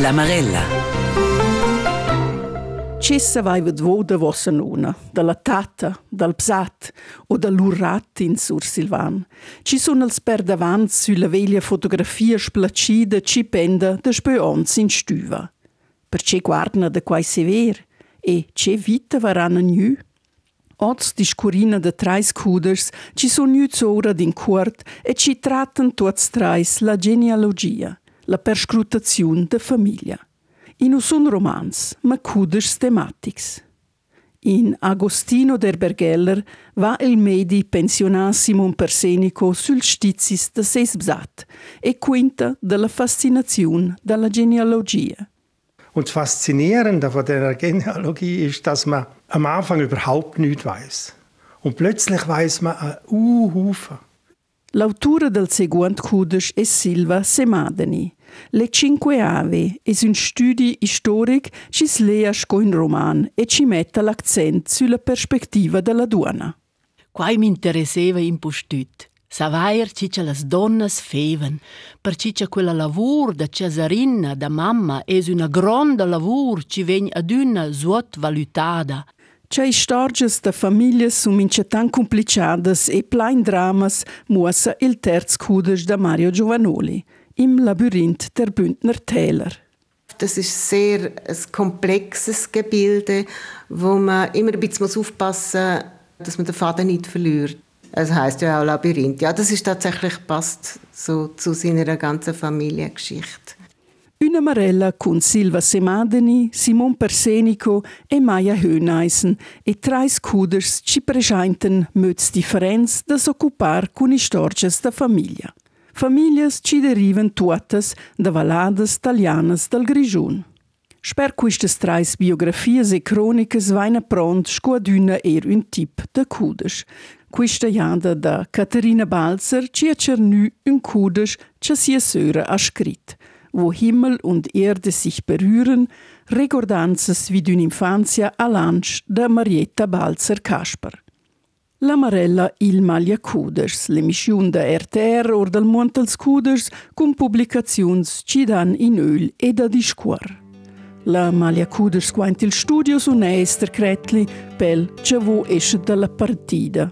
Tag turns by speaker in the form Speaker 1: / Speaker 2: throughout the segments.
Speaker 1: La Marella.
Speaker 2: Cessa vai vedvo da vossa nona, dalla tata, dal psat o dall'urrat in Sur Silvan. Ci sono els perdavants sulla veglia fotografia splacida ci penda da speons in stuva. Perché guardna da quai sever e c'è vita varana nu. Oz discurina de trais cuders ci sono gnüz ora din cuort e ci tratten tuots trais la genealogia, la perscrutazione de famiglia. In un romans, ma cuders tematics. In Agostino der Bergeller va il medi pensionassimum persenico sul stizis de ses bsat e quinta della fascinazione della genealogia.
Speaker 3: Und das Faszinierende von der Genealogie ist, dass man am Anfang überhaupt nichts weiß. Und plötzlich weiß man einen Haufen.
Speaker 2: L'autura del seguente cudes è Silva Semadeni. Le Cinque Ave è un studio storico che si lea in roman e ci mette l'accento sulla prospettiva della donna.
Speaker 4: Quai mi interessava in postut. Savair ciccia las donnas feven, per ciccia quella lavur da Cesarina, da mamma, es una gronda lavur ci vegn ad una suot valutada.
Speaker 2: C'è storges da famiglie sumince tan complicadas e plain dramas muossa il terz cudes da Mario Giovanoli, im Labyrinth der Bündner Täler.
Speaker 5: Das ist sehr ein komplexes Gebilde, wo man immer ein bisschen aufpassen muss, dass man den Faden nicht verliert. Es heißt ja auch Labyrinth. Ja, das ist tatsächlich passt so zu seiner ganzen Familiengeschichte.
Speaker 2: Una Marella con Silva Semadeni, Simon Persenico e Maya Höneisen e trais cuders ci presenten möts differenz da s'occupar con i storges da famiglia. Familias ci derivan tuotas da valadas italianas dal Grigiun. Sper quistas trais biografias e cronicas vaina pront sco adüna er un tip da cudes. Quista jada da Caterina Balzer ci ha cernü un cudes ci sia söra ha scrit wo Himmel und Erde sich berühren, Recordanzas wie d'un'infanzia a lansch da Marietta Balzer-Kasper. La Marella Il Ilmalia Kuders, l'emissione da RTR o dal Montal Scuders con pubblicazioni ci danno in öl e da discuor. La Malia Kuders quant il studio su Nester Cretli pel ciavo esce dalla
Speaker 6: partita.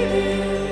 Speaker 6: You.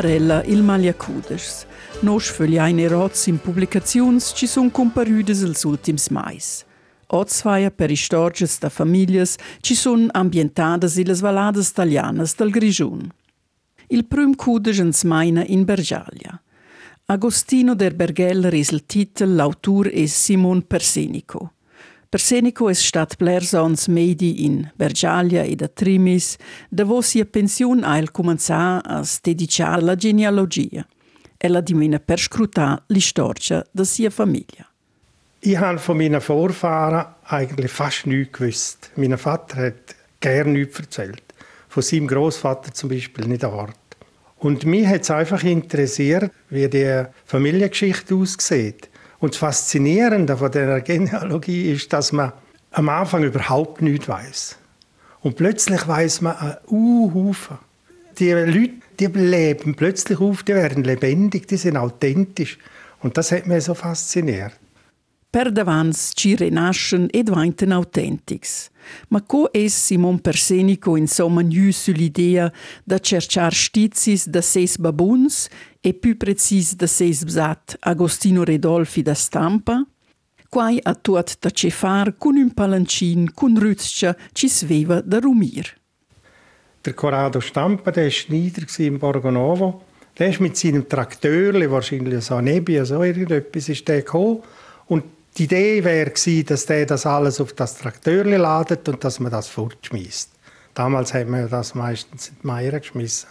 Speaker 2: La Marella il Magliacuders. Nos fögliaine roz in publicazions ci sun comparüdes els ultims mais. Ozfaia per istorges da famiglias ci sun ambientadas in las valadas talianas del Grigiun. Il prüm cudes ens maina in Bergalia. Agostino der Bergeller is il titel, l'autur es Simon Persenico. Persenico es stat blersons medi in Bergalia e da Trimis, da vo sia pensiun ail cumanzà a dedicar la genealogia. Ella dimena per scrutar l'istoria da sia famiglia.
Speaker 3: Ich habe von meinen Vorfahren eigentlich fast nichts gewusst. Mein Vater hat gerne nichts erzählt. Von seinem Großvater zum Beispiel nicht ein Wort. Und mich hat es einfach interessiert, wie die Familiengeschichte aussieht. Und das Faszinierende von der Genealogie ist, dass man am Anfang überhaupt nichts weiß. Und plötzlich weiß man einen Haufen. Die Leute, die leben plötzlich auf, die werden lebendig, die sind authentisch. Und das hat mich so fasziniert.
Speaker 2: Per davants ci renascen ed vainten autentics. Ma co es Simon Persenico insomma giù sull'idea da cercar stizis da ses babuns e più precis da ses bsat Agostino Redolfi da stampa? Quai a tuat da cefar cun un palancin cun rützcha ci sveva da rumir.
Speaker 3: Der Corrado Stampa, der war Schneider in Borgonovo. Der ist mit seinem Trakteur, wahrscheinlich so Nebi, so irgendetwas, ist der gekommen. Die Idee wäre dass der das alles auf das Trakteur ladet und dass man das fortschmeißt. Damals hat man das meistens in die Meier geschmissen.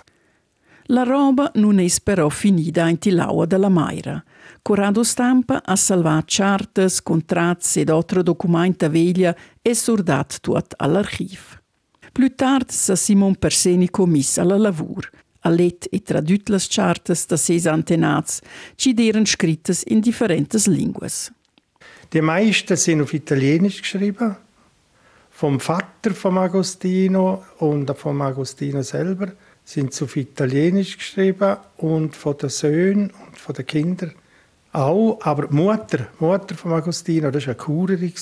Speaker 2: La roba non es però finita in tilaua della Maira. Corrado Stampa ha salvato chartes, contrats ed altro documenta veglia e sordat tuot all'archiv. Più tard sa Simon Persenico miss alla lavur. Ha let e tradut las chartes da ses antenats, ci deren scrittes in differentes linguas.
Speaker 3: Die meisten sind auf Italienisch geschrieben. Vom Vater von Agostino und vom Agostino selber sind sie auf Italienisch geschrieben und von den Söhnen und von den Kindern auch. Aber die Mutter, die Mutter von Agostino, das war eine Churerin.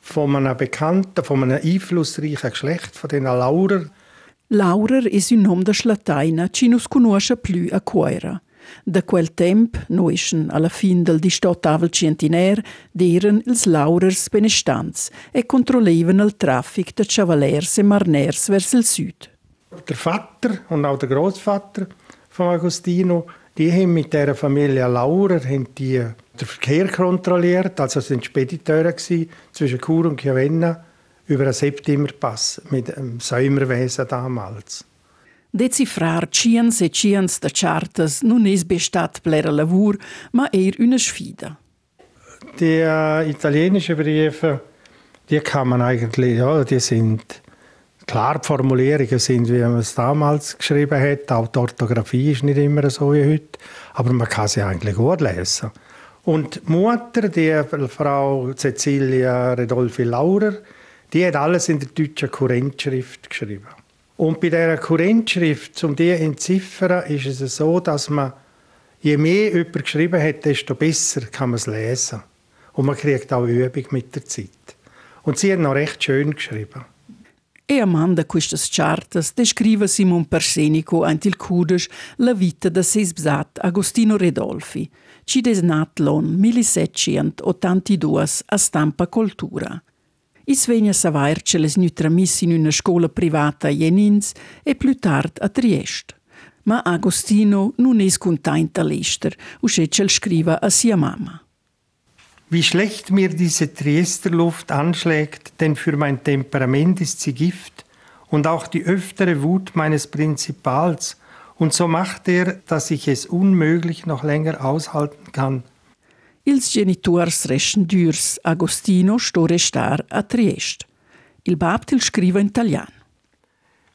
Speaker 3: Von einem bekannten, von einem einflussreichen Geschlecht, von den Laurer.
Speaker 2: Laurer ist un nom da Schlataina, ci nus conosce plü a Coira. Da quel temp, noischen alla fin del distottavel centiner, deren ils Laurers benestants e controllevan il traffic de Chavalers e Marners vers il Süd.
Speaker 3: Der Vater und auch der Großvater von Agostino, die haben mit der Familie Laurer haben die den Verkehr kontrolliert, also sind Spediteure zwischen Chur und Chiavenna über einen Septemberpass mit dem Säumerwesen damals.
Speaker 2: Decifrar ciens e ciens de chartas non es bestat plera lavur, ma eir una sfida.
Speaker 3: Die italienischen Briefe, die kann man eigentlich, ja, die sind klar, die Formulierungen sind, wie man es damals geschrieben hat. Auch die Orthographie ist nicht immer so wie heute, aber man kann sie eigentlich gut lesen. Und die Mutter, die Frau Cecilia Redolfi Laurer, die hat alles in der deutschen Kurrentschrift geschrieben. Und bei dieser Kurrentschrift, um die entziffern, ist es so, dass man, je mehr jemand geschrieben hat, desto besser kann man es lesen. Und man kriegt auch Übung mit der Zeit. Und sie hat noch recht schön geschrieben.
Speaker 2: E amanda quistas chartas descrive Simon Persenico ant il cudes la vita da ses bsat Agostino Redolfi, ci desnat l'on 1782 a stampa cultura. Is vegna savair che les nutramis in una scola privata a Jenins e più tard a Triest. Ma Agostino non es content a l'ester, usce cel scriva a sia mamma.
Speaker 3: Wie schlecht mir diese Triester Luft anschlägt, denn für mein Temperament ist sie Gift und auch die öftere Wut meines Prinzipals, und so macht er, dass ich es unmöglich noch länger aushalten kann.
Speaker 2: Ils genitors reschen durs, Agostino sto restar a Triest. Il Baptil scrive in italiano.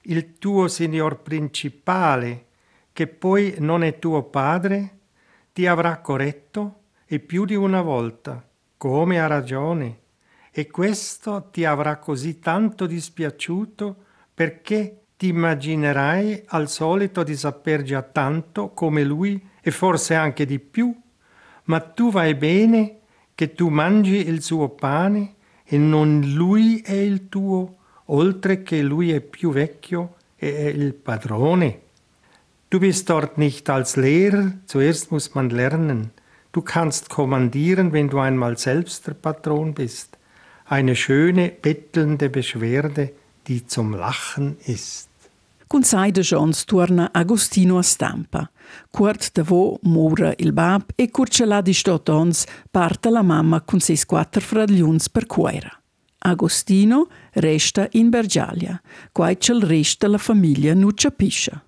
Speaker 3: Il tuo signor principale, che poi non è tuo padre, ti avrà corretto e più di una volta, come ha ragione, e questo ti avrà così tanto dispiaciuto perché ti immaginerai al solito di saper già tanto come lui e forse anche di più, ma tu vai bene che tu mangi il suo pane e non lui è il tuo, oltre che lui è più vecchio e è il padrone. Du bist dort nicht als Lehrer, zuerst muss man lernen. Du kannst kommandieren, wenn du einmal selbst der Patron bist. Eine schöne, bettelnde Beschwerde, die zum Lachen ist.
Speaker 2: Con sai de Jones torna Agostino a stampa. Quart vo mora il bab e curcelà di stotons parta la mamma con ses quattro fragliuns per quera. Agostino resta in Bergalia, quai resta la famiglia non capisce.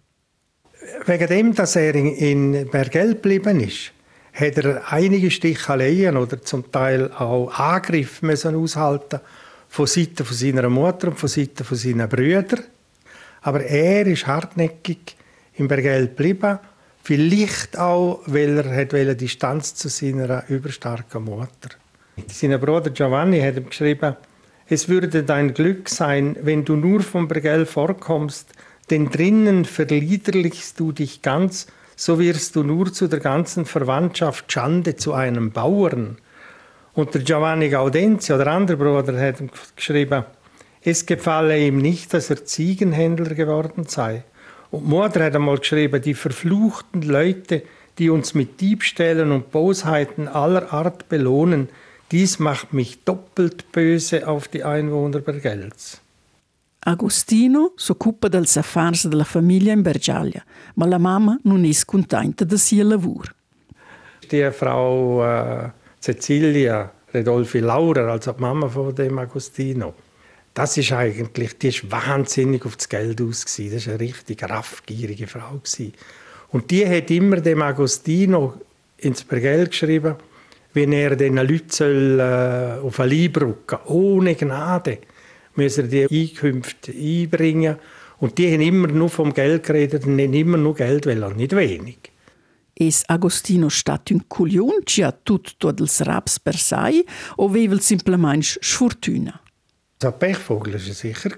Speaker 3: Wegen dem, dass er in Bergell geblieben ist, hat er einige Sticheleien oder zum Teil auch Angriffe aushalten von Seiten seiner Mutter und von Seiten von seinen Brüdern. Aber er ist hartnäckig in Bergell geblieben, vielleicht auch, weil er hat Distanz zu seiner überstarken Mutter. Sein Bruder Giovanni hat ihm geschrieben, es würde dein Glück sein, wenn du nur vom Bergell vorkommst, denn drinnen verliederlichst du dich ganz, so wirst du nur zu der ganzen Verwandtschaft Schande zu einem Bauern. Und der Giovanni Gaudenzio, der andere Bruder, hat geschrieben, es gefalle ihm nicht, dass er Ziegenhändler geworden sei. Und Mutter hat einmal geschrieben, die verfluchten Leute, die uns mit Diebstählen und Bosheiten aller Art belohnen, dies macht mich doppelt böse auf die Einwohner Bergels.
Speaker 2: Agostino s'occupa dels affars della famiglia in Bergalia, ma la mamma non è contenta del suo lavoro.
Speaker 3: Die Frau äh, Cecilia Redolfi Laurer, also die Mama von dem Agostino, das ist eigentlich, die ist wahnsinnig auf das Geld aus Das ist eine richtig raffgierige Frau Und die hat immer dem Agostino ins Bergell geschrieben, wenn er den Leuten äh, auf eine Leibbrücke ohne Gnade müssen die Einkünfte einbringen. Und die haben immer nur vom Geld geredet und haben immer nur Geld wollen, nicht wenig.
Speaker 2: Es Agostino stat un cuglion ci ha tutto dels raps per sai o vevel simplement sfortuna?
Speaker 3: So Pechvogel war er sicher.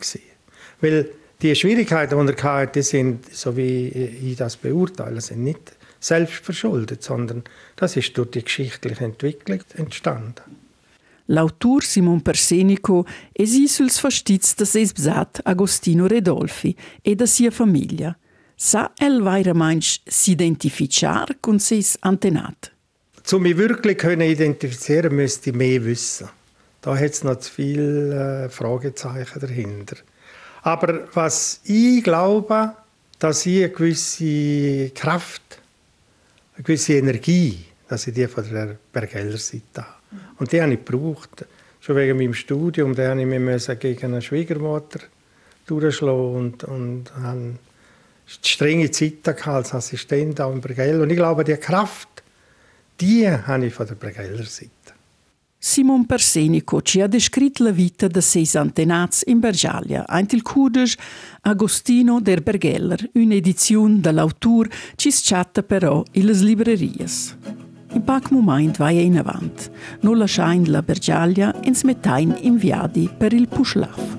Speaker 3: Weil die Schwierigkeiten, die er hatte, sind, so wie ich das beurteile, sind nicht selbst verschuldet, sondern das ist durch die geschichtliche Entwicklung entstanden.
Speaker 2: L'autur Simon Persenico esi suls fastiz da ses bsat Agostino Redolfi e da sia famiglia. Sa el weira manch s'identificar con ses antenat.
Speaker 3: Um mich wirklich können identifizieren müsste ich mehr wissen. Da hat es noch zu viele äh, Fragezeichen dahinter. Aber was ich glaube, dass ich eine gewisse Kraft, eine gewisse Energie, dass ich die von der Bergeller Seite habe. Und die habe ich gebraucht. Schon wegen meinem Studium, da habe ich mich gegen eine Schwiegermutter durchschlagen und, und habe strenge Zeiten als Assistent auch im Bergell. Und ich glaube, die Kraft, die habe ich von der Bergeller Seite.
Speaker 2: Simon Persenico ci ha descritto la vita de seis antenats in Bergalia, eint il cudes Agostino der Bergeller, un'edizione dall'autur ci schatta però in le librerias. In poc moment vai in avant, non lasciain la Bergalia e smettain inviati per il Puшлaf.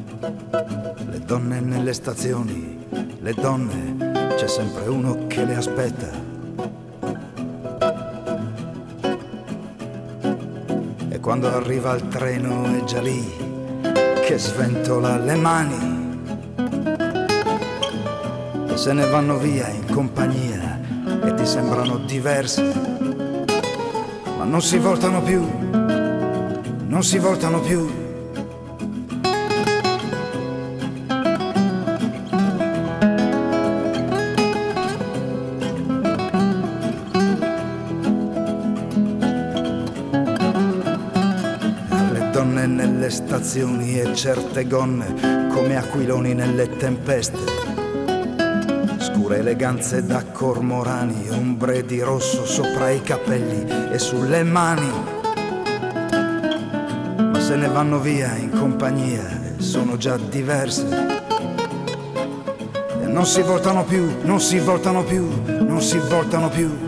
Speaker 1: Le donne nelle stazioni, le donne, c'è sempre uno che le aspetta. Quando arriva il treno è già lì, che sventola le mani. E se ne vanno via in compagnia e ti sembrano diverse non si voltano più, non si voltano più. Nelle stazioni e certe gonne come aquiloni nelle tempeste scure eleganze da cormorani, ombre di rosso sopra i capelli e sulle mani. Ma se ne vanno via in compagnia, sono già diverse. E non si voltano più, non si voltano più, non si voltano più.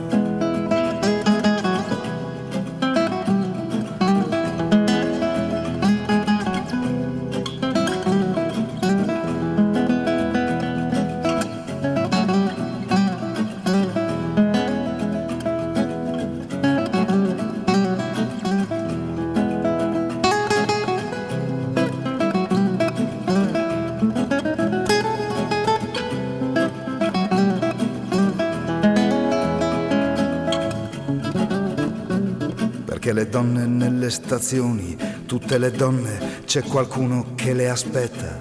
Speaker 1: Anche le donne nelle stazioni, tutte le donne, c'è qualcuno che le aspetta.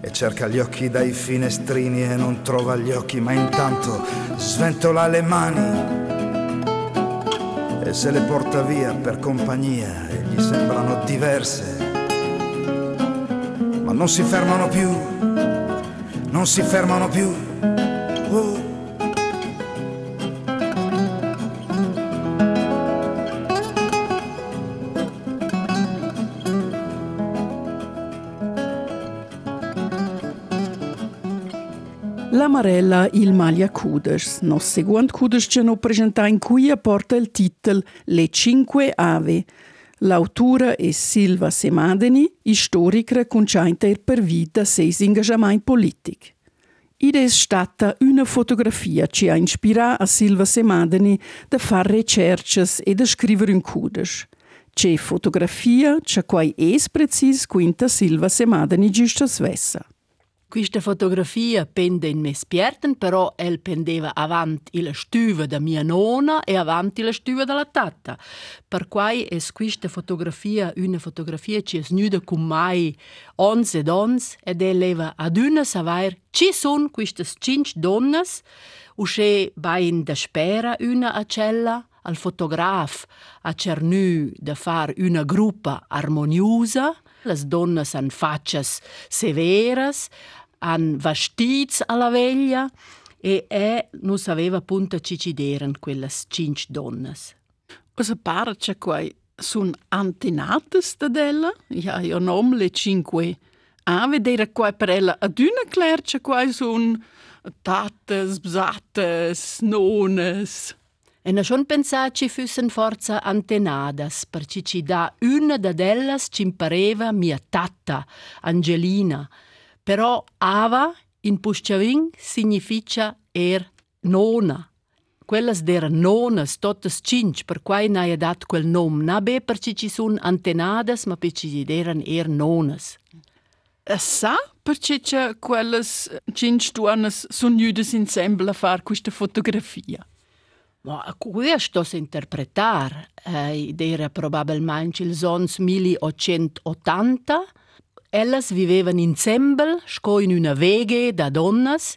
Speaker 1: E cerca gli occhi dai finestrini e non trova gli occhi, ma intanto sventola le mani e se le porta via per compagnia e gli sembrano diverse. Ma non si fermano più, non si fermano più.
Speaker 2: La Marella il Maglia Cuders. Nos seguant Cuders ce no presenta in cui porta il titolo Le Cinque Ave. L'autura è Silva Semadeni, storica conciaita per vita seis engagement politic. Id è stata una fotografia che ha ispirato a Silva Semadeni da fare ricerche e da scrivere un Cuders. C'è fotografia, c'è quai es precis quinta Silva Semadeni giusta svessa.
Speaker 4: Questa fotografia pende in mes pierten, però el pendeva avanti la stuva da mia nonna e avanti la stuva della tata. Per quai es questa fotografia una fotografia che es nuda cum mai ons ed ons ed el leva ad una savair ci son quistas cinc donnas usce bain da spera una a cella al fotograf a cernu da far una gruppa armoniosa las donnas han faccias severas, han vestits alla veglia e e non sapeva punta ci ci deren quelles cinc donnas.
Speaker 2: Cosa pare che quai sun antenates da della? Ja, io nom le cinque ave dera quai per ella ad una cler che quai sun tates, bsates, nones.
Speaker 4: E na schon pensà ci füssen forza antenadas, perché ci da una da dellas ci impareva mia tata, Angelina. Però ava in Pusciavin significa er nona. Quellas dera nonas, totes cinc, per quai n'haia dat quel nom. Na be perché ci sun antenadas, ma perché ci deran er nonas.
Speaker 2: E sa perché quelles cinque donnes sun nudes insieme a fare questa fotografia?
Speaker 4: Ma questo si interpretar eh, era probabilmente il sons 1880. Ellas vivevano insieme, sco in una veghe da donnas,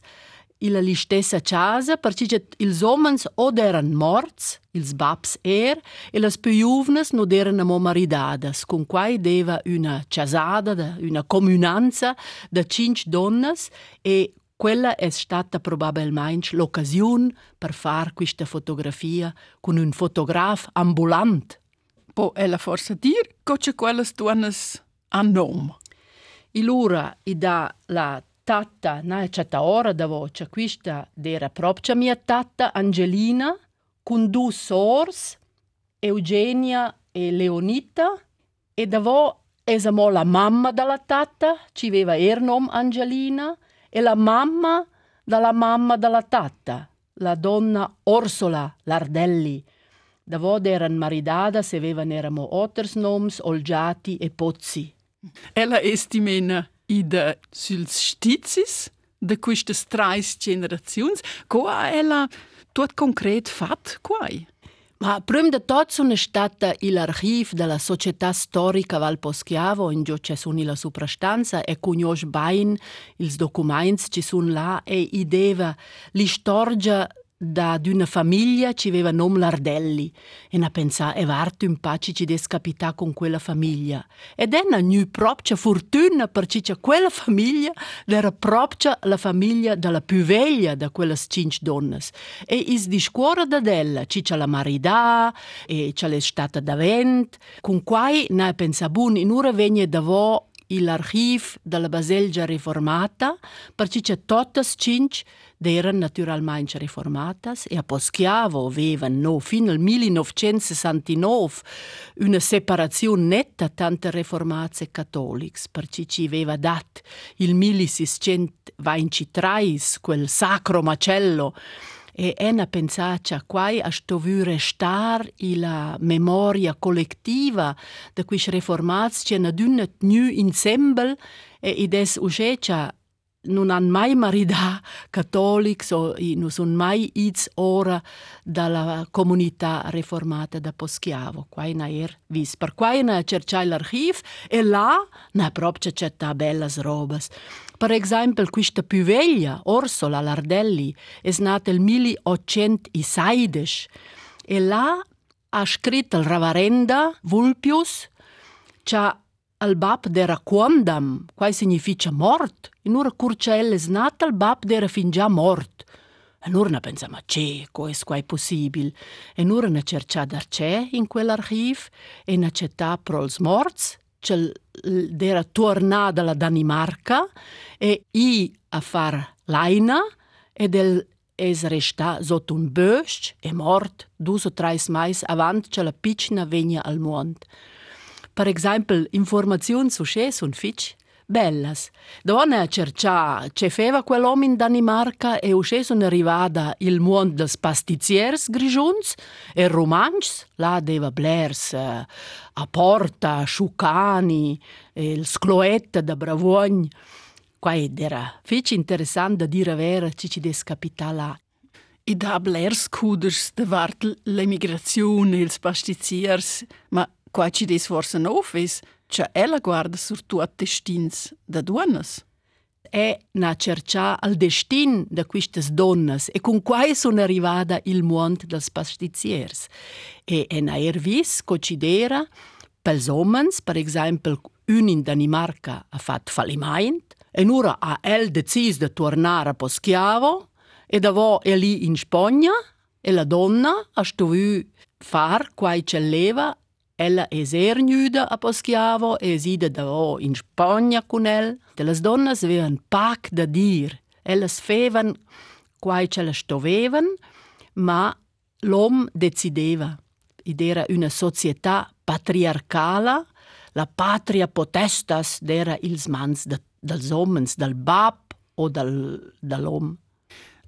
Speaker 4: in la stessa casa, perché ils homens od eran morts, ils babs er, e las più giovnes non erano mo maridadas, con quai deva una casada, una comunanza da cinque donnas e quella è stata probabilmente l'occasione per fare questa fotografia con un fotografo ambulant.
Speaker 2: Po ella forse dir che c'è quelles donnes a nome.
Speaker 4: E allora, da la tata, na è certa ora da voce, questa era proprio mia tata Angelina, con due sors, Eugenia e Leonita, e da vo esamo la mamma della tata, ci aveva il nome Angelina, e la mamma dalla mamma della tata, la donna Orsola Lardelli. Da vod eran maridada se avevano eramo otters noms, Olgiati e Pozzi.
Speaker 2: Ella estimena ida suls stizis de quistas trais generaziuns, coa ella tot concret fat quai.
Speaker 4: Ma prima di tutto sono stata l'archivio della Società Storica Val Poschiavo, in cui c'è la soprastanza e conosce bene i documenti che sono là e ideva la storia da d'una famiglia ci aveva nome Lardelli e na pensà e varto un pace ci des capità con quella famiglia ed è una nu propria fortuna perché c'è quella famiglia era propria la famiglia della più veglia da quelle cinque donne e is di scuola da della ci c'è la maridà e c'è l'estate da vent con quai na pensa bun in ora vegne da vo l'archiv della Baselgia riformata, perché c'è tutte cinque deren naturalmente reformatas e a poschiavo vevan no fin al 1969 una separazione netta tante reformatse cattolics per ci ci aveva dato il 1623 quel sacro macello e ena pensaccia quai a stovure star i la memoria collettiva da quis reformats c'è na dünnet nu insembel e ides uscecia non han mai maridà cattolics o non sono mai its ora dalla comunità riformata da Poschiavo. Qua in er vis. Per qua in cercai l'archiv e là na proprio c'è belle robes. Per esempio, questa più veglia, Orsola Lardelli, è nata nel 1816 e là ha scritto il Ravarenda Vulpius, c'ha al bab dera quondam, quai significa mort. In ura curcella es nat al bab dera fin già mort. E nur na pensa, ma c'è, co es quai possibil. E nur na cercia dar c'è in quell'archiv e na cetà prols morts, c'è dera tornà dalla Danimarca e i a far l'aina e del es resta sotto un bösch e mort dus o trais mais avant che la piccina vegna al mond. Per esempio, informazioni su ce sono fitch bellas. Donna cercià ce feva quell'uomo in Danimarca e usce sono arrivata il mondo dels pastiziers grigiuns e romancs, là deva blers eh, a porta, sciucani, il scloetta da Bravogn. Qua era fitch interessante dire vera ci ci des là.
Speaker 2: I da blers cuders de vart l'emigrazione, ils pastiziers, ma Qua ci des forse novis, cioè ella guarda sur tuat destins da donnas.
Speaker 4: È na cercia al destin da quistas donnas e con quai sono arrivata il mond dels pastiziers. E en aer vis considera pels homens, per esempio, un in Danimarca ha fatto fallimento e ora ha el decis de tornare a Poschiavo e davo è lì in Spagna e la donna ha stovu far quai ce leva Ella è sehr gnüda a Poschiavo e sida da in Spagna con el. De las donnas avevan pac da dir. Ellas fevan quai ce la stovevan, ma l'om decideva. Id era una società patriarcala, la patria potestas d'era ils mans de, dels homens, del bab o del, de l'om.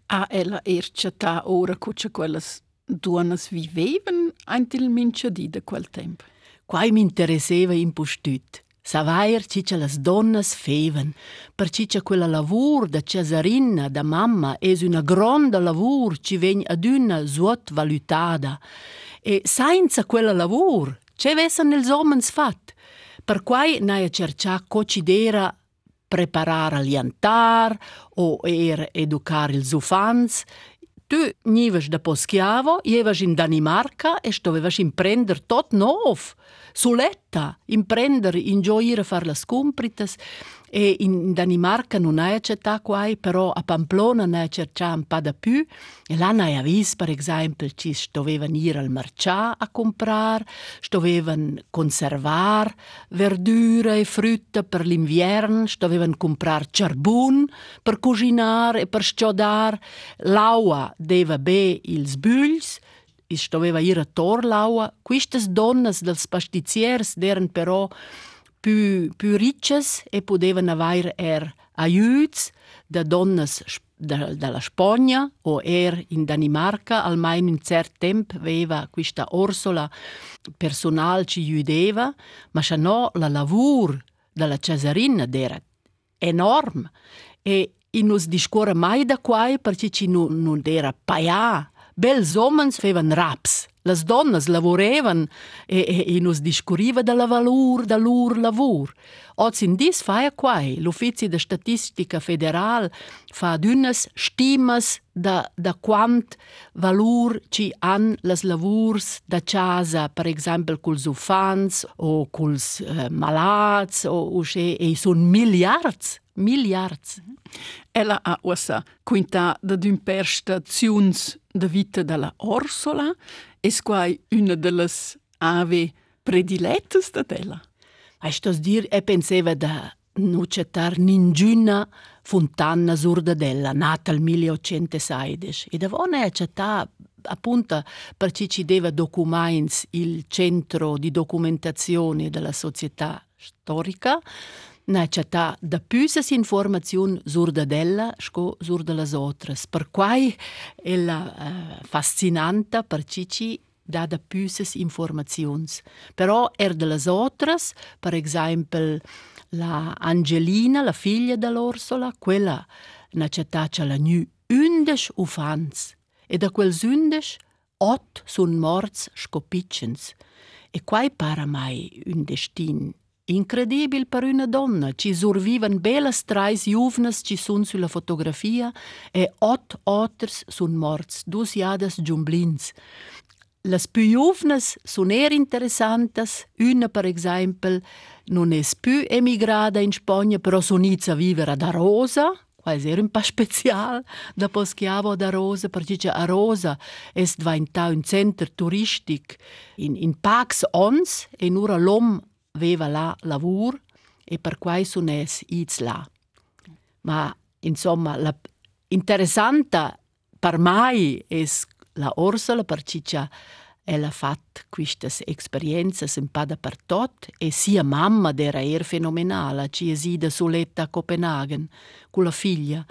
Speaker 2: Ah, ella erciata ora cuccia quelles duonas vivevan ant il minchadi de quel temp.
Speaker 4: Quai m'interesseva in postut. Savair ciccia las donnas feven, per ciccia quella lavur da Cesarinna, da mamma, es una gronda lavur ci vegn ad una suot valutada. E senza quella lavur, ce vessan els omens fat. Per quai naia cercià cocidera preparar aliantar o er educar ils ufans du nivas da po schiavo, jevas in Danimarca e stovevas imprender tot nov, suletta, imprender, ingioire far las compritas, E in Danimarca non ha accettato quai, però a Pamplona ne cercava un po' di più. E là ne ha visto, per esempio, ci dovevano ir al marcià a comprare, dovevano conservare verdure e frutta per l'inverno, dovevano comprare carbone per cucinare e per sciodare. L'aua deve bere il e sbugli, doveva ir a Torlaua. Queste donne del pastiziere erano però più, più ricces e podevan avair er aiuts da donnas da, dalla Spagna o er in Danimarca, almeno in cert temp aveva questa orsola personal ci aiutava, ma se no la lavur dalla Cesarina era enorm e in nos discorre mai da quai perché non, non era paià. Bels homens fevan raps, Las donnas lavorevan e, e, e nos discurriva da la valur da lur lavur. Oz in dis faia quai, l'Uffizi de Statistica Federal fa d'unas stimas da, da quant valur ci han las lavurs da casa, per exempel culs ufans o culs uh, malats o, o e, e son miliards, miliards.
Speaker 2: Ella ha ossa quinta da d'un perș staziuns de vita della Orsola es quai una delle ave predilettas da della.
Speaker 4: Hai stos dir e penseva da non c'etar ningiuna fontana surda della, nata nel 1816. E davone c'età appunto perché ci deve documents il centro di documentazione della società storica, na c'età da püsas informaziun sur da della sco sur las otras. Per quai è la uh, fascinanta per cici da da püsas informaziuns. Però er de las otras, per exempel La Angelina, la figlia dell'Orsola, quella na città la nu 11 ufans e da quels 11 ot sun morts scopitschens. E quai para mai un destin incredibil per una donna. Ci survivan belas trais juvnas ci sun sulla fotografia e ot otters sun morts, dus jadas giumblins. Las più juvnas sun er interessantas, una per esempio non è più emigrada in Spagna, però sonizza vivere da Rosa, quasi era un po' speciale da Poschiavo da Rosa, perché a Rosa è diventato un centro turistico in, in Pax Ons e ora l'uomo aveva là lavoro e per cui sono is là. Ma insomma, la interessante per me è la Orsola perché ella ha fatto queste esperienze un po' dappertutto e sia mamma era er fenomenale, ci è sida soletta a Copenaghen con la figlia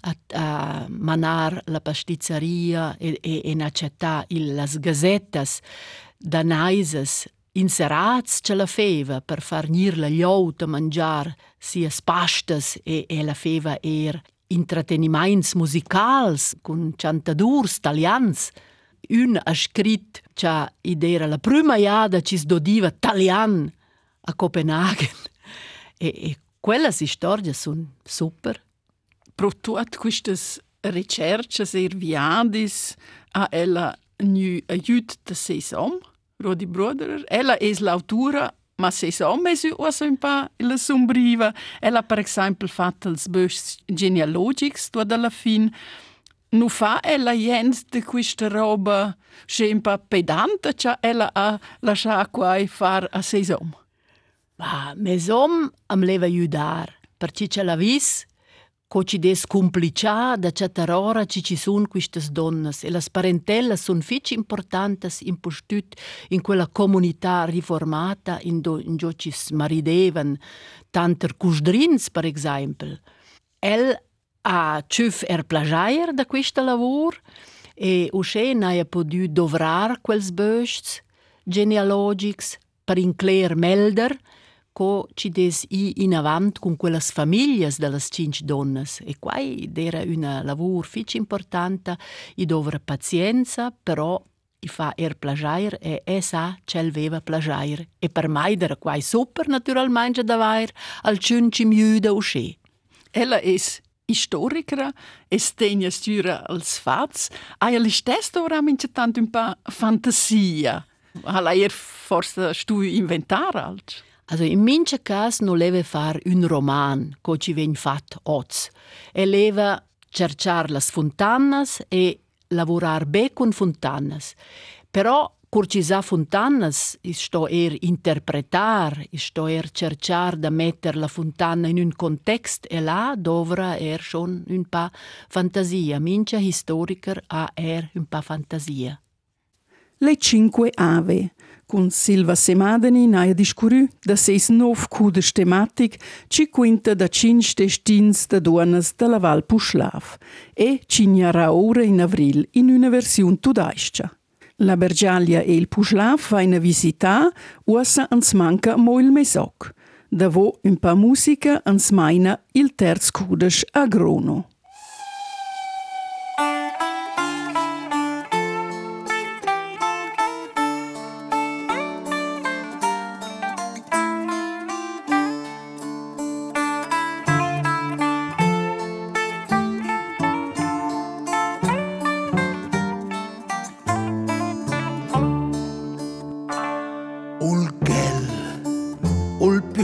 Speaker 4: a, a manar la pasticceria e, e, e accettare le gazzette da naises inserats ce la feva per far nir la gliouta mangiar sia pastas e, e la feva er intratteniments musicals con chantadurs talians. Un ha scrit cha id era la prima iada ci sdodiva talian a Copenaghen. E, e quella storie sun super.
Speaker 2: Pro tuat quistas ricerches er viadis a ella nu aiut de sesom? Rodi Bruder. Ella è l'autora, ma se so mesu osa un pa la sombriva. Ella per esempio fatto els bös genealogics tu alla fin. Nu fa ella jens de questa roba che un pa pedante, cha ella a lascia quai far a sesom.
Speaker 4: Ma mesom am leva aiutar, perché ce la vis co ci des complicia da chatarora ci ci sun quistas donnas e las parentellas sun fitch importantes in in quella comunità riformata in do in gio ci tanter cusdrins per esempio el a ciuf er plagiair da questa lavur e usce naia podu dovrar quels bösts genealogics per incler melder co ci des i in avant con quelles famiglie delle cinque donnes e quai era una lavur fitch importante i dovra pazienza però i fa er plagiair e e sa c'el veva plagiair e per mai era quai super naturalmente da vair al cinci miuda usce
Speaker 2: ella es historica e stegna stüra als fats ai ali stesto ramince tanto un pa fantasia. Alla er forse stu inventar alt.
Speaker 4: Also in mince cas non leve far un roman, co ci ven fat oz. E leva cercar las fontanas e lavorar be con fontanas. Però curcisà fontanas is sto er interpretar, is sto er cercar da metter la fontana in un context e là dovra er schon un pa fantasia. Mince historiker ha er un pa fantasia.
Speaker 2: Le cinque ave con Silva Semadeni naia discurrü da seis nov cudes tematic ci quinta da cinc destins da duonas da la Val Puschlav e ci gnarà ora in avril in una versione tudaiscia. La Bergialia e il Puschlav va in visita, uassa ans manca mo il mesoc. Da vo un pa musica ans maina il terz cudes agrono.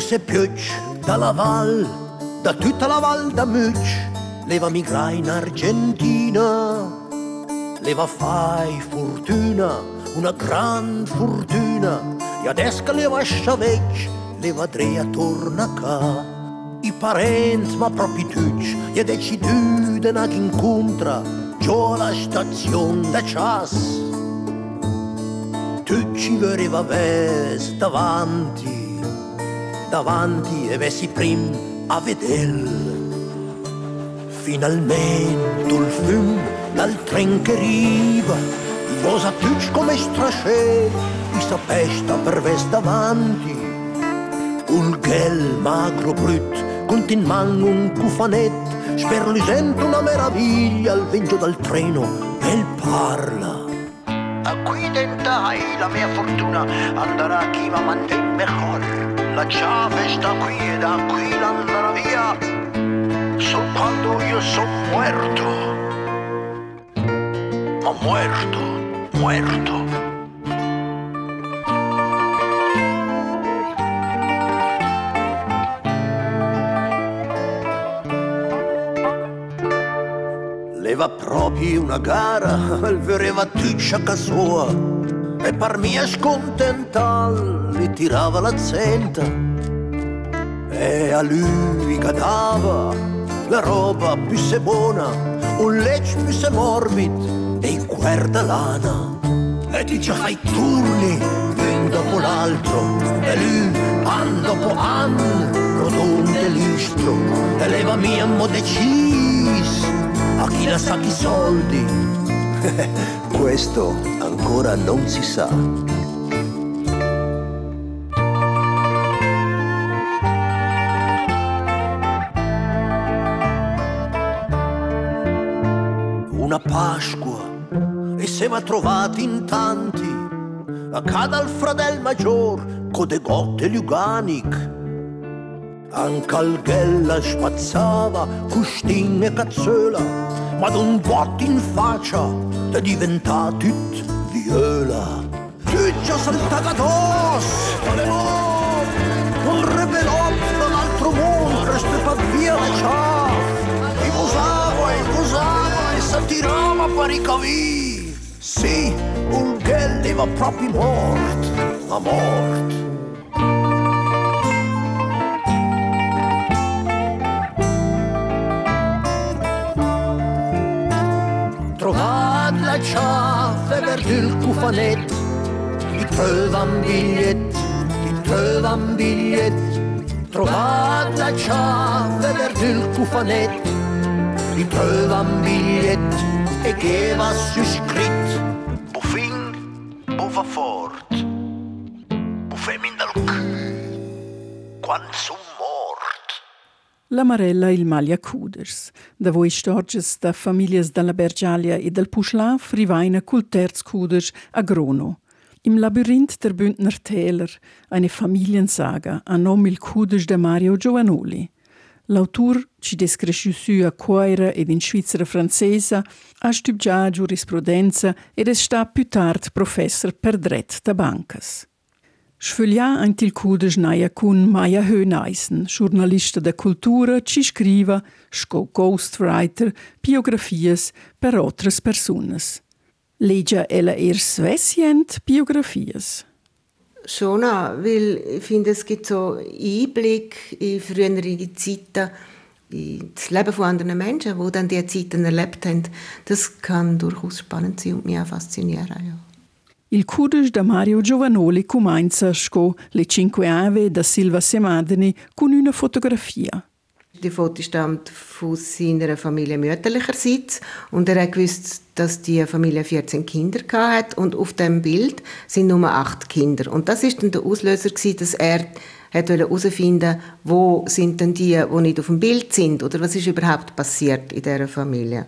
Speaker 7: Se pioggia dalla val, da tutta la val da Muc, leva migra in Argentina, leva fai fortuna, una gran fortuna, e adesso che leva sciaveccia, leva drea torna ca. I parenti ma proprio tutti, e deciduto che incontra, giù alla stazione da chas. Tutti ci voleva ves davanti, davanti e vessi prim a vedel. Finalmente il fum dal tren che riva, i vos atuig come és traixer i s'apesta per ves davanti. Un gel magro brut continuant un cofanet sperlisent una meraviglia al vento dal treno el parla. A qui dentai la mia fortuna andrà chi va mantenir mejor. La chiave sta qui e da qui l'andrà via, solo quando io sono muerto. Ma muerto, muerto. Leva proprio una gara, il vereva ticcia casua e per mia scontental li tirava zenta. E a lui cadava la roba più se buona, un lecce più se morbid e cuerda lana. E già fai turni un dopo l'altro. E lui an dopo an rotonde listro. E leva mia mo a chi la sa chi soldi. Questo ancora non si sa. Una Pasqua e siamo trovati in tanti a cada al fradel maggior con de gotte luganic anche al ghella spazzava custin e cazzola, ma d'un bot in faccia è diventato viola. Ciccio saltagatos, volevo, correve l'opera l'altro mondo, steppa via le ciao. E cosava, e cosava, e s'attirava per Si, un Sì, Bulghelli va proprio morto, ma morto. på nät Vi prövar biljett, vi prövar biljett. Trovata chiave per il cufanet Vi prövar biljett, e geva su scritt Buffing, buffa fort. Buffemin
Speaker 2: La Marella il Maglia Cuders. Da voi storges da famiglie dalla Bergalia e del Puschlaf rivaina cul terz Cuders a Grono. Im Labyrinth der Bündner Täler, eine Familiensaga a nom il Cuders de Mario Giovanoli. L'autur ci descresciu su a Coira ed in Svizzera francesa, ha studiato giurisprudenza ed è stato più tardi professor per dret da bancas. Sföglià anche il cude snaia con Maya Höneisen, giornalista da cultura, ci scriva, sco ghostwriter, biografies per altre personas. Leggia ella er svessient biografies.
Speaker 5: Schon, weil ich finde, es gibt so Einblick in frühere Zeiten, in das Leben von anderen Menschen, die dann diese Zeiten erlebt haben. Das kann durchaus spannend sein und mich auch faszinieren. Ja.
Speaker 2: Il cudes da Mario Giovanoli comincia sco le cinque ave da Silva Semadeni con una fotografia.
Speaker 5: Die Foto stammt von seiner Familie mütterlicherseits und er hat gewusst, dass die Familie 14 Kinder hat und auf dem Bild sind nur acht Kinder und das ist dann der Auslöser dass er herausfinden wo sind denn die, die nicht auf dem Bild sind oder was ist überhaupt passiert in dieser Familie.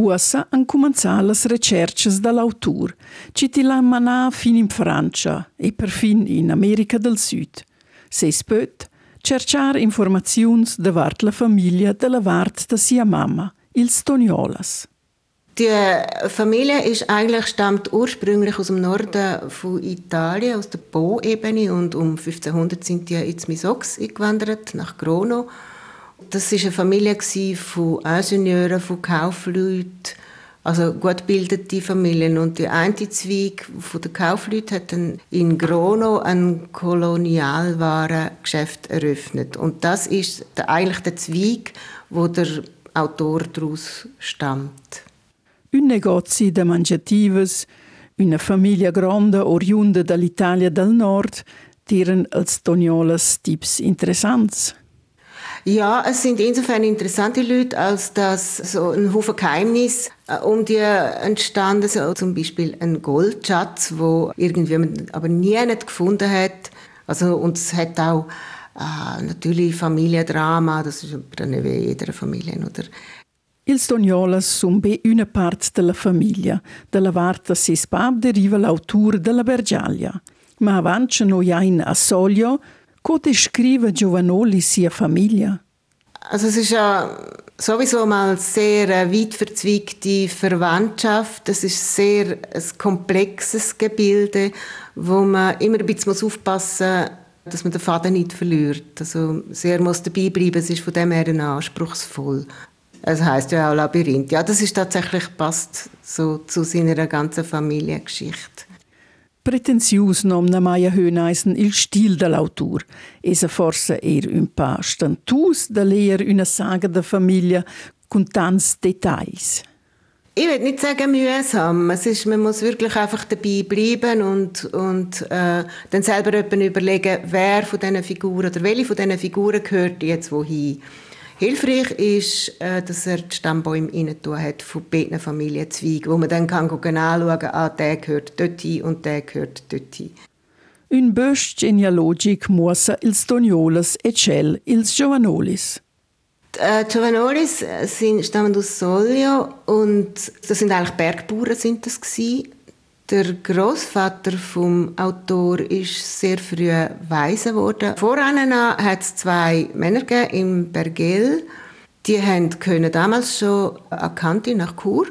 Speaker 2: Uassa han començat las recherches dall'autur, ci ti l'han manà fin in Francia e perfin in America del Sud. Se spöt, cercar informaziuns davart la famiglia della vart da sia mamma, il Stoniolas.
Speaker 5: Die Familie ist eigentlich, stammt ursprünglich aus dem Norden von Italien, aus der Po-Ebene und um 1500 sind die ins Misox gewandert, nach Grono das war eine Familie von Ingenieuren, von Kaufleuten, also gut gebildete Familien. Und die eine Zweig der Kaufleute hat in Grono ein Kolonialwarengeschäft eröffnet. Und das ist eigentlich der Zweig, wo der Autor daraus stammt.
Speaker 2: Un negozio de mangiatives, una famiglia grande oriunda dall'Italia del Nord, tiren als Toniolas tips interessants.
Speaker 5: Ja, es sind insofern interessante Leute, als dass so ein Haufen Geheimnis äh, um die entstanden sind. Zum Beispiel ein Goldschatz, wo irgendwie man aber nie nicht gefunden hat. Also, und es hat auch äh, natürlich Familiendrama, das ist nicht wie jeder Familie, oder?
Speaker 2: Ils Doniolas sun be una part della famiglia, della varta si spab deriva l'autur della Bergialia. Ma avanti noi ein a Soglio, co descrive Giovanoli sia famiglia?
Speaker 5: Also es ist ja sowieso mal sehr äh, weit verzweigte Verwandtschaft. Es ist sehr ein komplexes Gebilde, wo man immer ein bisschen aufpassen muss, dass man den Faden nicht verliert. Also sehr muss dabei bleiben. Es ist von dem her anspruchsvoll. Es heißt ja auch Labyrinth. Ja, das ist tatsächlich passt so zu seiner ganzen Familiengeschichte.
Speaker 2: Pretensius nomna Maia Höneisen il stil dell'autor. Esa forse er un pa stantus da leer una saga der Familie con tants Details.
Speaker 5: Ich würde nicht sagen mühsam. Es ist, man muss wirklich einfach dabei bleiben und, und äh, dann selber überlegen, wer von diesen Figuren oder welche von diesen Figuren gehört jetzt wohin. Hilfreich ist, äh, dass er die Stammbäume rein hat von beiden Familienzweigen, wo man dann kann genau schauen kann, ah, der gehört dorthin und der gehört dorthin.
Speaker 2: Un bösch genealogic muossa ils Doniolas e cel ils Giovanolis.
Speaker 5: Die äh, Giovanolis sind, stammen aus Soglio und das sind eigentlich Bergbauern sind das gewesen. Der Großvater vom Autor ist sehr früh weise geworden. Voran hat es zwei Männer im Bergel. Die haben können damals schon erkannt nach Chur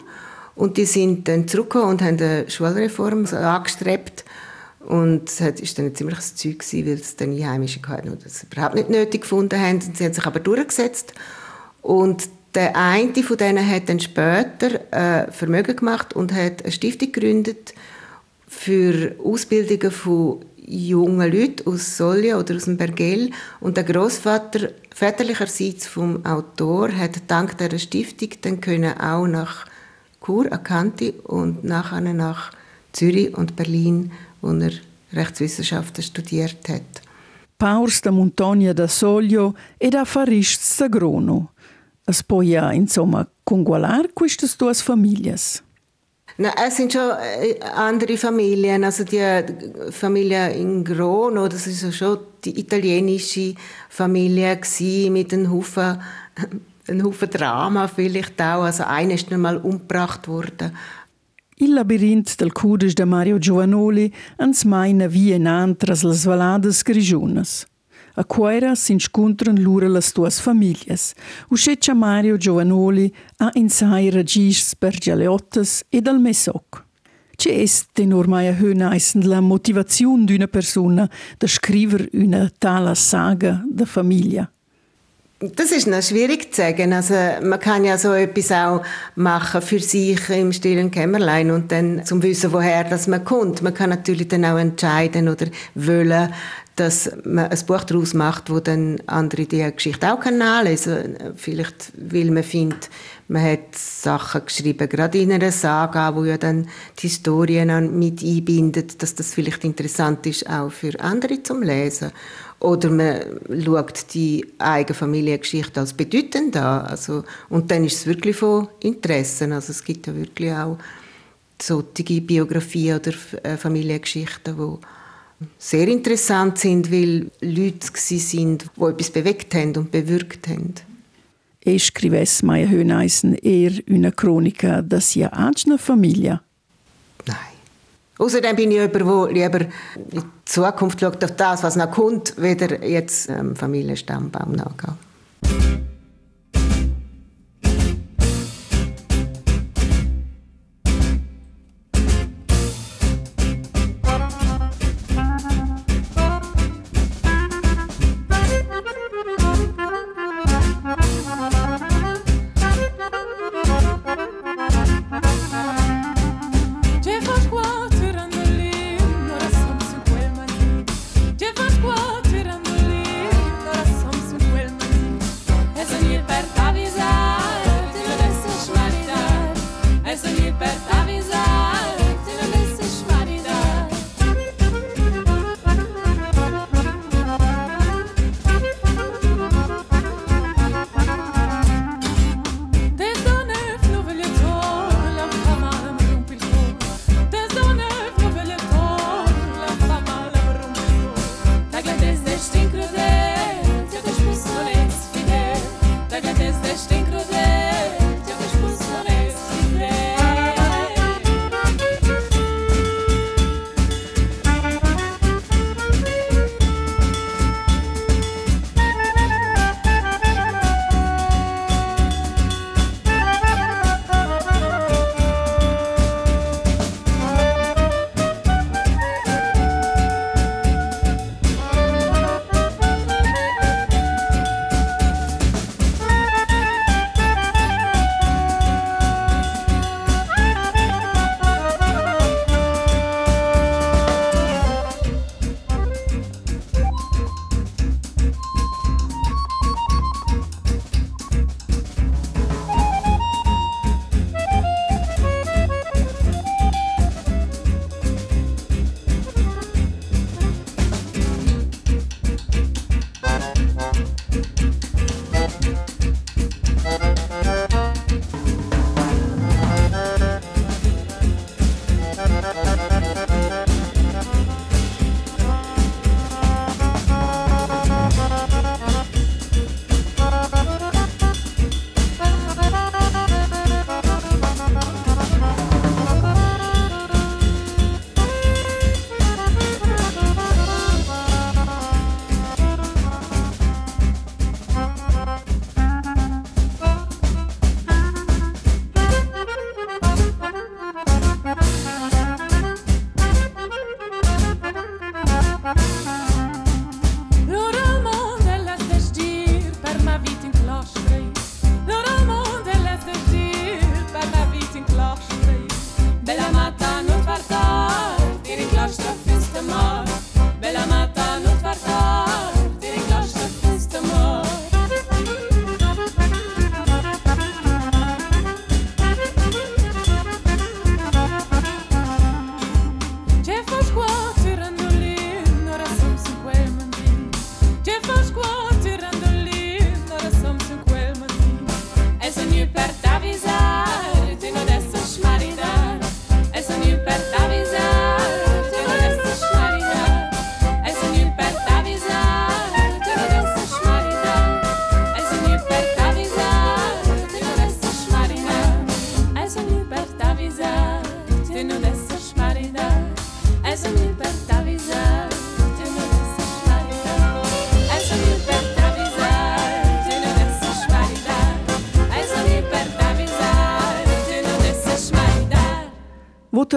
Speaker 5: und die sind dann zurückgekommen und haben eine Schulreform angestrebt. Und es war dann ein ziemliches Zeug, weil es dann Einheimische hatten, die das überhaupt nicht nötig gefunden haben. Sie haben sich aber durchgesetzt. Und der eine von denen hat dann später äh, Vermögen gemacht und hat eine Stiftung gegründet für Ausbildungen von jungen Leuten aus Solja oder aus dem Bergell. Und der Großvater väterlicherseits vom Autor hat dank dieser Stiftung dann können auch nach Chur, Akanti und nachher nach Zürich und Berlin, wo er Rechtswissenschaften studiert hat.
Speaker 2: Paurs da Montagna da Soglio e da Farists da. Es poi insomma congualar queste due famiglie.
Speaker 5: Na, es sind schon andere Familien. Also die Familie in Grono, das ist ja schon die italienische Familie gewesen, mit einem Haufen, einem Haufen Drama vielleicht auch. Also einer ist noch mal umgebracht worden.
Speaker 2: Il labirinto del Cudes de Mario Giovanoli ans maina via in tras las valadas grigiunas. A quaira si incontran lura las tuas famiglie. Usceccia Mario Giovanoli a insai regis per Gialeottas e dal Mesoc. C'è est ormai a höneisen la motivazione d'una persona da scriver una tala saga da famiglia.
Speaker 5: Das ist noch schwierig zu sagen. Also, man kann ja so etwas auch machen für sich im stillen Kämmerlein und dann zum Wissen, woher das man kommt. Man kann natürlich dann auch entscheiden oder wollen, dass man ein Buch daraus macht, wo dann andere die Geschichte auch nachlesen können. Vielleicht, weil man findet, man hat Sachen geschrieben, gerade in einer Saga, wo ja dann die Historien mit einbindet, dass das vielleicht interessant ist, auch für andere zum Lesen. Oder man schaut die eigene Familiengeschichte als bedeutend an. Also, und dann ist es wirklich von Interesse. Also es gibt ja wirklich auch solche Biografien oder äh, Familiengeschichten, die sehr interessant sind, weil Leute sind, die etwas bewegt haben und bewirkt haben.
Speaker 2: E scrivesse Maia Höneisen eher una cronica da sia agna famiglia?
Speaker 5: Nein. Außerdem bin ich jemand, der lieber in die Zukunft schaut, auf das, was noch kommt, weder jetzt ähm, Familienstammbaum nachgehen.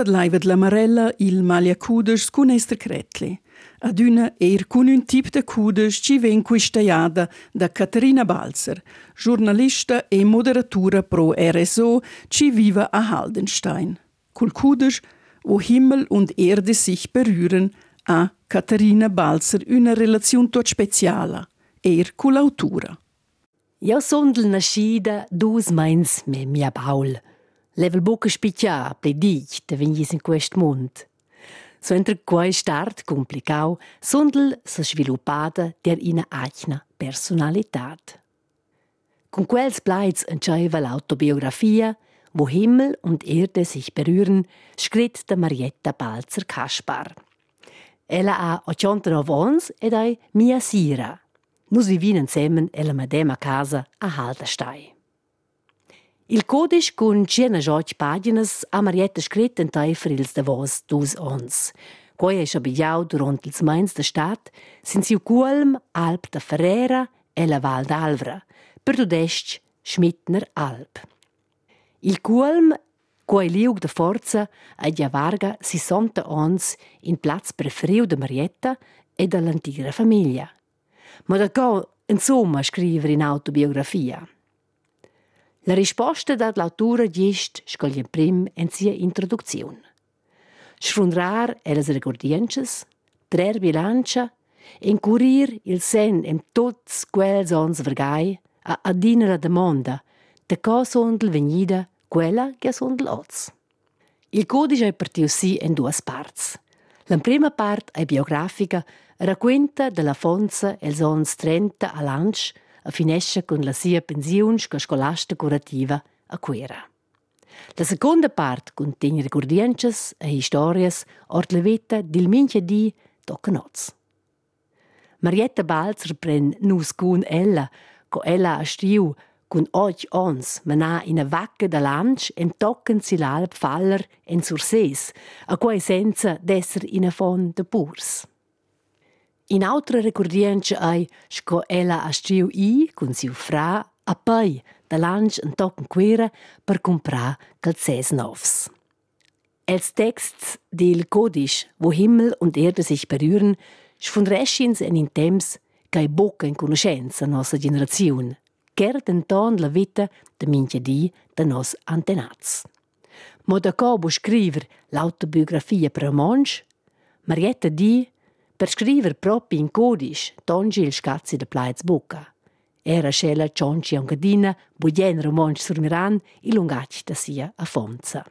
Speaker 2: Nota laivet la marella il maglia cudes cun ester cretli. Ad una er cun un tip de cudes ci ven quistaiada da Caterina Balzer, giornalista e moderatura pro RSO ci viva a Haldenstein. Cul cudes, wo Himmel und Erde sich berühren, a Caterina Balzer una relazione tot speciala, er cul autura.
Speaker 8: Io sondel nascida dus meins me mia baul. Level buca spiccia pledic de vegnis in quest mund. So entre quai start complicau, sondel sa sviluppada der ina achna personalitat. Con quels bleids entscheiva l'autobiografia, wo Himmel und Erde sich berühren, schritt der Marietta Balzer Kaspar. Ella ha 89 ans ed ei mia sira. Nus vivin insieme ella medema casa a Haldestai. Il codice cena giot paginas a Marietta scrit in teifer ils davos dus ons. Quai è schabigliau durant ils mains de stat, sin siu Gualm, Alp da Ferrera e la Val d'Alvra, per tudest Schmittner Alp. Il Gualm quai liug de forza a gia varga si sonta ons in plaz preferiu de Marietta e da l'antigra famiglia. Ma da co insomma scriver in autobiografia. La risposta dat l'autura gest scoglien prim en sia introduziun. Sfrundrar elas regordiences, trer bilancia, incurir il sen em tots quels ons vergai a adina la demanda de co sondel vegnida quella che sondel oz. Il codice è partiu si in due parts. La prima part è biografica, racconta della fonza els ons 30 a lanch a finesce con la sia pensiun sco scolasta curativa a quera. La seconda part contiene ricordiences e historias ort la vita dil minche di tocanoz. Marietta Balzer pren nus cun ella, co ella a stiu cun och ons mena in a vacca da lanch en tocken si l'alp faller en surses, a quai senza d'esser in a fond de purs. In autre recordienza ai sco ella a stiu i cun siu fra a pai da lanch en tocken quera per comprar calzes novs. Els texts del Codisch, wo Himmel und Erde sich berühren, sfundreschins en in temps kai bocca in conoscenza nostra generazione, cher denton la vita de minche di de nos antenats. Mo da cobo scriver l'autobiografia per monsch, Marietta di per scriver propi in codisch tongi il scazzi de plaiz bocca. Era scella cionci ongadina, bugen romonsch sur miran, il lungac da sia a fonza.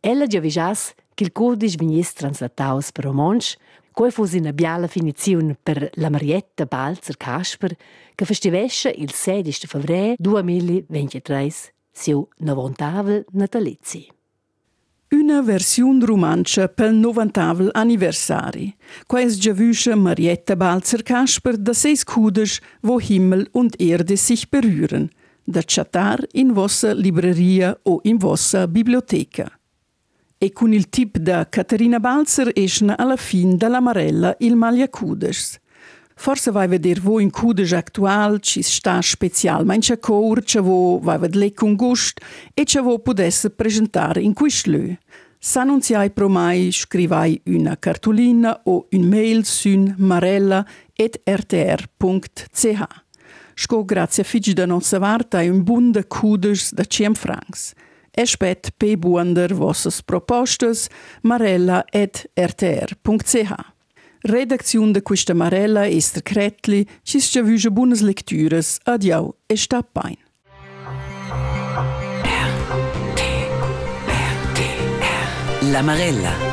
Speaker 8: Ella già vigias che il codice vegnis translataus per romonsch, quei fus ina biala finiziun per la Marietta Balzer Kasper, che festivesce il 16 febbraio 2023 siu novontavel natalizi.
Speaker 2: Una versiun romancia pel novantavel anniversari. Quais giavüsche Marietta Balzer Kasper da seis Kudes, wo Himmel und Erde sich berühren. Da chatar in vossa libreria o in vossa biblioteca. E con il tip da Caterina Balzer esce alla fin dalla Marella il Maglia Kudes. Forse vai veder vo in Kudes actual ci sta special mancha cor, ce vo vai ved lec un gust e ce vo pudesse presentare in quist lö. S'annunziai pro mai scrivai una cartolina o un mail sun marella.rtr.ch. Sco grazie a figi da nostra varta e un bunda Kudes da 100 francs. E spet pe buander vossas propostas marella.rtr.ch. Redaktion de questa Marella Esther Kretli, ci sciavüge buonas lectüres, adiau e sta pain.
Speaker 9: La Marella.